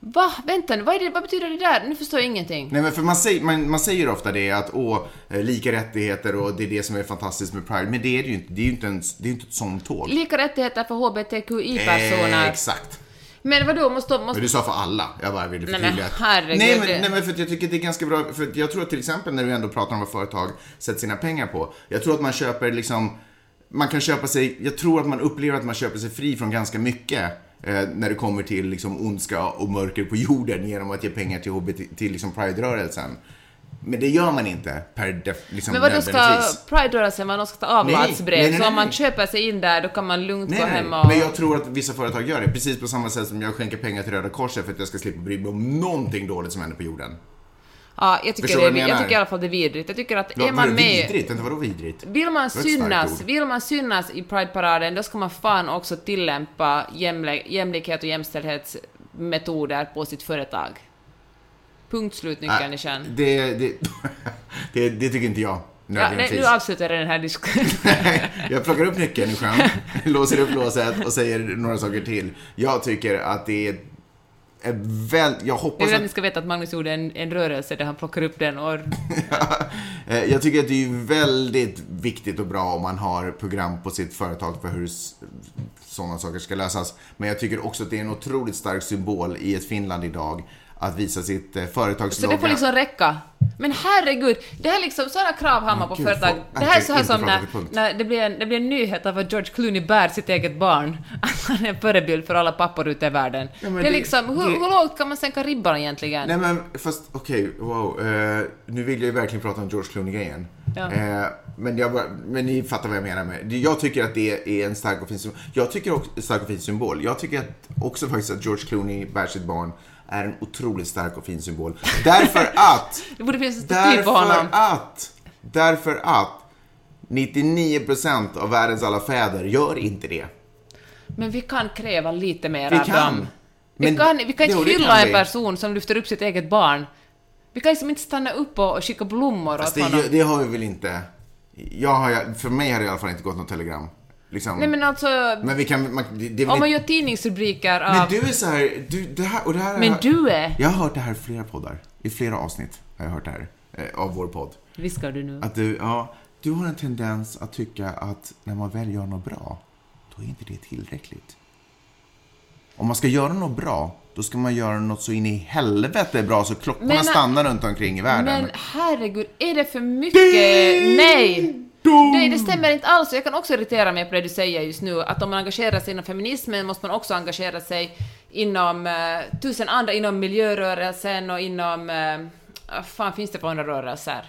Speaker 2: Va? Vänta nu, vad, vad betyder det där? Nu förstår jag ingenting.
Speaker 1: Nej men för man säger, man, man säger ofta det att åh, eh, lika rättigheter och det är det som är fantastiskt med Pride. Men det är det ju inte. Det är ju inte, en, det är inte ett sånt tåg.
Speaker 2: Lika rättigheter för HBTQI-personer.
Speaker 1: Eh, exakt.
Speaker 2: Men vadå, måste... måste
Speaker 1: Men du sa för alla. Jag bara ville
Speaker 2: Nej, men
Speaker 1: förtydliga.
Speaker 2: herregud,
Speaker 1: nej, men, nej men för att jag tycker det är ganska bra. För jag tror att till exempel när du ändå pratar om vad företag sätter sina pengar på. Jag tror att man köper liksom, man kan köpa sig, jag tror att man upplever att man köper sig fri från ganska mycket. Eh, när det kommer till liksom ondska och mörker på jorden genom att ge pengar till, HBT, till liksom Pride-rörelsen. Men det gör man inte per def, liksom
Speaker 2: Men vadå, ska. Pride-rörelsen vara någon ta avlatsbrev?
Speaker 1: Nej, nej, nej,
Speaker 2: så om man köper sig in där, då kan man lugnt gå hem och...
Speaker 1: men jag tror att vissa företag gör det. Precis på samma sätt som jag skänker pengar till Röda Korset för att jag ska slippa bry mig om någonting dåligt som händer på jorden.
Speaker 2: Ja, jag tycker, det,
Speaker 1: jag
Speaker 2: jag tycker i alla fall det är vidrigt. Jag tycker att är man med...
Speaker 1: Vidrigt? Vänta, vadå vidrigt?
Speaker 2: Vill man synas, vill man synas i Pride-paraden, då ska man fan också tillämpa jämle, jämlikhet och jämställdhetsmetoder på sitt företag. Punkt slut, nyckeln i kärn.
Speaker 1: det, det, det, det tycker inte jag.
Speaker 2: Ja, nej, nu avslutar jag den här diskussionen.
Speaker 1: jag plockar upp nyckeln i sjön, låser upp låset och säger några saker till. Jag tycker att det är, väl... Jag
Speaker 2: Jag
Speaker 1: hoppas
Speaker 2: vill att
Speaker 1: att...
Speaker 2: ni ska veta att Magnus gjorde en, en rörelse där han plockar upp den och...
Speaker 1: Eh, Jag tycker att det är väldigt viktigt och bra om man har program på sitt företag för hur sådana saker ska lösas. Men jag tycker också att det är en otroligt stark symbol i ett Finland idag att visa sitt eh,
Speaker 2: Så
Speaker 1: företagslogga.
Speaker 2: det får liksom räcka. Men herregud, det här liksom, sådana krav har man på
Speaker 1: Gud,
Speaker 2: företag. Det här är så här som när, när det, blir en, det blir en nyhet av att George Clooney bär sitt eget barn. Att han är en förebild för alla pappor ute i världen.
Speaker 1: Ja,
Speaker 2: det är
Speaker 1: det-
Speaker 2: liksom, hur,
Speaker 1: det-
Speaker 2: hur lågt kan man sänka ribban egentligen?
Speaker 1: Nej men fast okej, wow. Eh, nu vill jag ju verkligen prata om George Clooney-grejen.
Speaker 2: Ja.
Speaker 1: Eh, men, jag men ni fattar vad jag menar med. Jag tycker att det är en stark och fin symbol. Jag tycker också stark och fin symbol. Jag tycker att också faktiskt att George Clooney bär sitt barn är en otroligt stark och fin symbol. Därför att,
Speaker 2: Det borde finnas en staty på
Speaker 1: därför
Speaker 2: honom.
Speaker 1: att, därför att 99% av världens alla fäder gör inte det.
Speaker 2: Men vi kan kräva lite mer
Speaker 1: Vi
Speaker 2: av
Speaker 1: kan.
Speaker 2: dem. Vi
Speaker 1: Men-
Speaker 2: kan, vi kan inte hylla en
Speaker 1: vi.
Speaker 2: person som lyfter upp sitt eget barn. Vi kan liksom inte stanna upp och, och skicka blommor
Speaker 1: Fast
Speaker 2: åt
Speaker 1: det,
Speaker 2: honom.
Speaker 1: det har vi väl inte. Jag har, för mig har det i alla fall inte gått något telegram. Liksom.
Speaker 2: Nej men alltså,
Speaker 1: Men vi kan, man, det, det
Speaker 2: om man gör tidningsrubriker av...
Speaker 1: Men du är så här, du, det här, och det här
Speaker 2: Men du är...
Speaker 1: Jag har hört det här i flera poddar. I flera avsnitt har jag hört det här. Eh, av vår podd.
Speaker 2: Viskar du nu?
Speaker 1: Att du, ja, du har en tendens att tycka att när man väl gör något bra, då är inte det tillräckligt. Om man ska göra något bra, då ska man göra något så in i helvete bra så klockorna
Speaker 2: Men-
Speaker 1: stannar runt omkring i världen.
Speaker 2: Men herregud, är det för mycket? Nej! Det, det stämmer inte alls. Jag kan också irritera mig på det du säger just nu, att om man engagerar sig inom feminismen måste man också engagera sig inom uh, tusen andra, inom miljörörelsen och inom... Vad fan finns det för andra rörelser?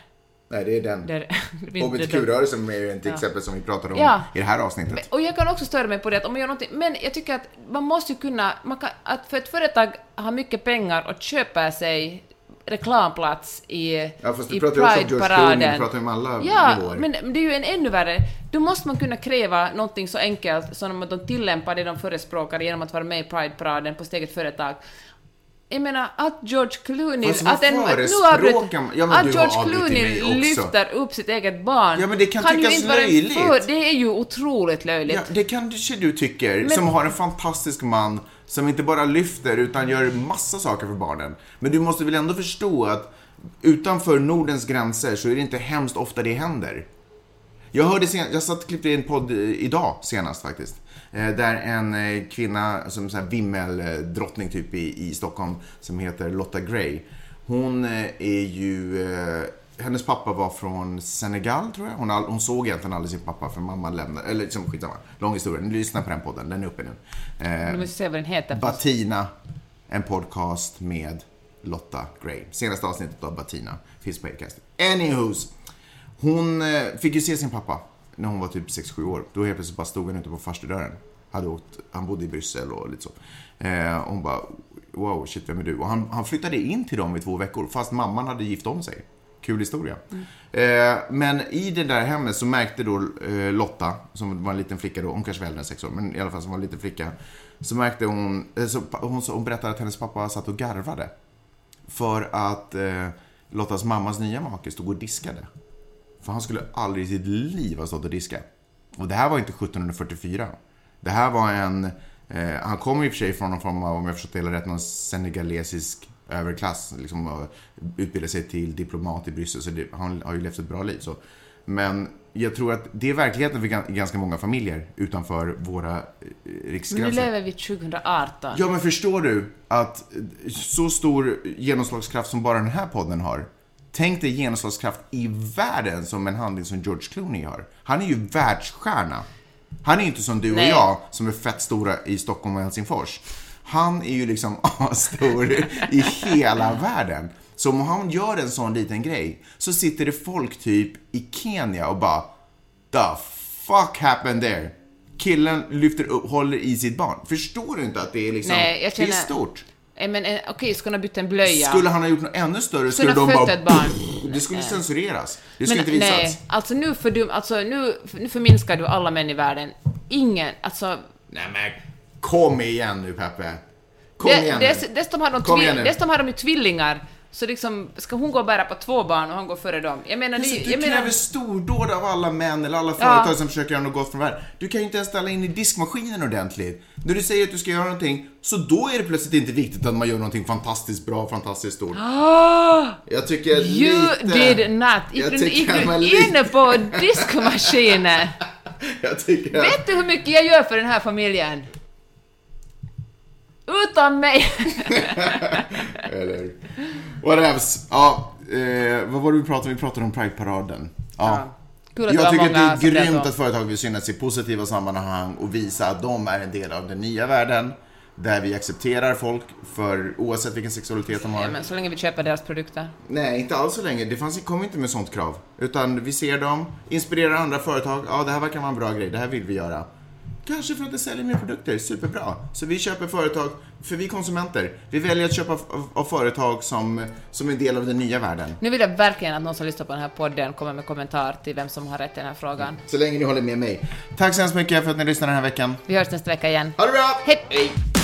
Speaker 1: Nej, det är den.
Speaker 2: Det,
Speaker 1: HBTQ-rörelsen är ju ett exempel som vi pratade om
Speaker 2: Ja.
Speaker 1: i det här avsnittet.
Speaker 2: Och jag kan också störa mig på det att om man gör någonting, men jag tycker att man måste ju kunna, man kan, att för ett företag har mycket pengar och köper sig reklamplats i,
Speaker 1: Ja, fast du pratar ju också om George Clooney,
Speaker 2: Pride-paraden.
Speaker 1: du pratar om alla
Speaker 2: Ja,
Speaker 1: nivåer.
Speaker 2: men det är ju en ännu värre. Då måste man kunna kräva någonting så enkelt som att de tillämpar det de förespråkar genom att vara med i Pride-paraden på sitt eget företag. Jag menar att George Clooney... Att en, nu
Speaker 1: förespråkar
Speaker 2: avbryt-
Speaker 1: man- ja,
Speaker 2: att George Clooney lyfter upp sitt eget barn
Speaker 1: Ja, men det kan
Speaker 2: ju
Speaker 1: tyckas
Speaker 2: inte vara en
Speaker 1: löjligt.
Speaker 2: För, det är ju otroligt löjligt.
Speaker 1: Ja, det kanske du tycker,
Speaker 2: Men-
Speaker 1: som har en fantastisk man som inte bara lyfter utan gör massa saker för barnen. Men du måste väl ändå förstå att utanför Nordens gränser så är det inte hemskt ofta det händer. Jag hörde sen, jag satt och klippte i en podd eh, idag senast faktiskt. Eh, där en eh, kvinna, som här vimmeldrottning typ i, i Stockholm, som heter Lotta Gray. Hon eh, är ju, hennes pappa var från Senegal tror jag. Hon, all, hon såg egentligen aldrig sin pappa för mamma lämnade, eller liksom skitsamma. Lång historia, lyssna på den podden, den är uppe nu. Eh,
Speaker 2: Du måste se vad den heter.
Speaker 1: Batina, en podcast med Lotta Gray. Senaste avsnittet av Batina finns på Acast. Anywho's. Hon eh, fick ju se sin pappa när hon var typ 6-7 år. Då helt plötsligt bara stod han ute på farstudörren. Hade åkt, han bodde i Bryssel och lite så. Eh, hon bara, wow, shit, vem är du? Och han, han flyttade in till dem i två veckor, fast mamman hade gift om sig. Kul historia. Eh, men i det där hemmet så märkte då eh, Lotta, som var en liten flicka då, hon kanske var äldre än sex år, men i alla fall som var en liten flicka. Så märkte hon, eh, så, hon, hon berättade att hennes pappa satt och garvade. För att eh, Lottas mammas nya make stod och diskade. För han skulle aldrig i sitt liv ha stått och diskat. Och det här var inte 1744. Det här var en... Eh, han kommer i och för sig från någon form av, om jag förstått det hela rätt, någon senegalesisk överklass. Liksom, utbildade sig till diplomat i Bryssel, så det, han har ju levt ett bra liv. Så. Men jag tror att det är verkligheten för gan- ganska många familjer utanför våra eh,
Speaker 2: Men nu
Speaker 1: riksgränser.
Speaker 2: lever vi 2018.
Speaker 1: Ja, men förstår du att så stor genomslagskraft som bara den här podden har. Tänk dig genomslagskraft i världen som en handling som George Clooney har. Han är ju världsstjärna. Han är ju inte som du och
Speaker 2: Nej.
Speaker 1: jag som är fett stora i Stockholm och Helsingfors. Han är ju liksom stor i hela världen. Så om han gör en sån liten grej så sitter det folk typ i Kenya och bara The fuck happened there? Killen lyfter upp, håller i sitt barn. Förstår du inte att det är liksom,
Speaker 2: Nej, jag
Speaker 1: det är
Speaker 2: känner-
Speaker 1: stort?
Speaker 2: Eh, Men eh, okej, skulle han ha bytt en blöja?
Speaker 1: Skulle han ha gjort något ännu större skulle
Speaker 2: Skulle
Speaker 1: de bara...
Speaker 2: ett barn.
Speaker 1: Det skulle censureras. Det skulle
Speaker 2: men
Speaker 1: inte visas.
Speaker 2: nej, alltså nu, fördum, alltså nu, nu förminskar du alla män i världen. Ingen, alltså...
Speaker 1: Nej men, kom igen nu Peppe. Kom igen nu.
Speaker 2: dess, dessutom, har de tvi- dessutom har de ju tvillingar. Så liksom, ska hon gå och bära på två barn och han går före dem? Jag menar,
Speaker 1: Alltså,
Speaker 2: det,
Speaker 1: du
Speaker 2: jag
Speaker 1: kräver
Speaker 2: menar...
Speaker 1: stordåd av alla män eller alla företag som försöker göra något gott för världen. Du kan ju inte ens ställa in i diskmaskinen ordentligt. När du säger att du ska göra någonting, så då är det plötsligt inte viktigt att man gör någonting fantastiskt bra, fantastiskt stort. Jag tycker
Speaker 2: Ah! You
Speaker 1: lite...
Speaker 2: did not! Gick du gick du
Speaker 1: lite-
Speaker 2: inne på diskmaskinen?
Speaker 1: Jag tycker...
Speaker 2: Vet du hur mycket jag gör för den här familjen? Utan mig!
Speaker 1: Eller... Whatevs. Ja, eh, vad var det vi pratade om? Vi pratade om Pride-paraden. Ja.
Speaker 2: Kul att det
Speaker 1: Jag tycker att det är grymt att företag vill synas i positiva sammanhang och visa att de är en del av den nya världen. Där vi accepterar folk för oavsett vilken sexualitet de har.
Speaker 2: Ja, men så länge vi köper deras produkter.
Speaker 1: Nej, inte alls så länge. Det fanns, kom inte med sånt krav. Utan vi ser dem, inspirerar andra företag. Ja, det här verkar vara en bra grej. Det här vill vi göra. Kanske för att det säljer mer produkter. Superbra. Så vi köper företag, för vi är konsumenter. Vi väljer att köpa av, företag som, som är en del av den nya världen.
Speaker 2: Nu vill jag verkligen att någon som lyssnar på den här podden kommer med kommentar till vem som har rätt i den här frågan.
Speaker 1: Så länge ni håller med mig. Tack så hemskt mycket för att ni lyssnade den här veckan.
Speaker 2: Vi hörs nästa vecka igen.
Speaker 1: Ha det bra!
Speaker 2: Hej!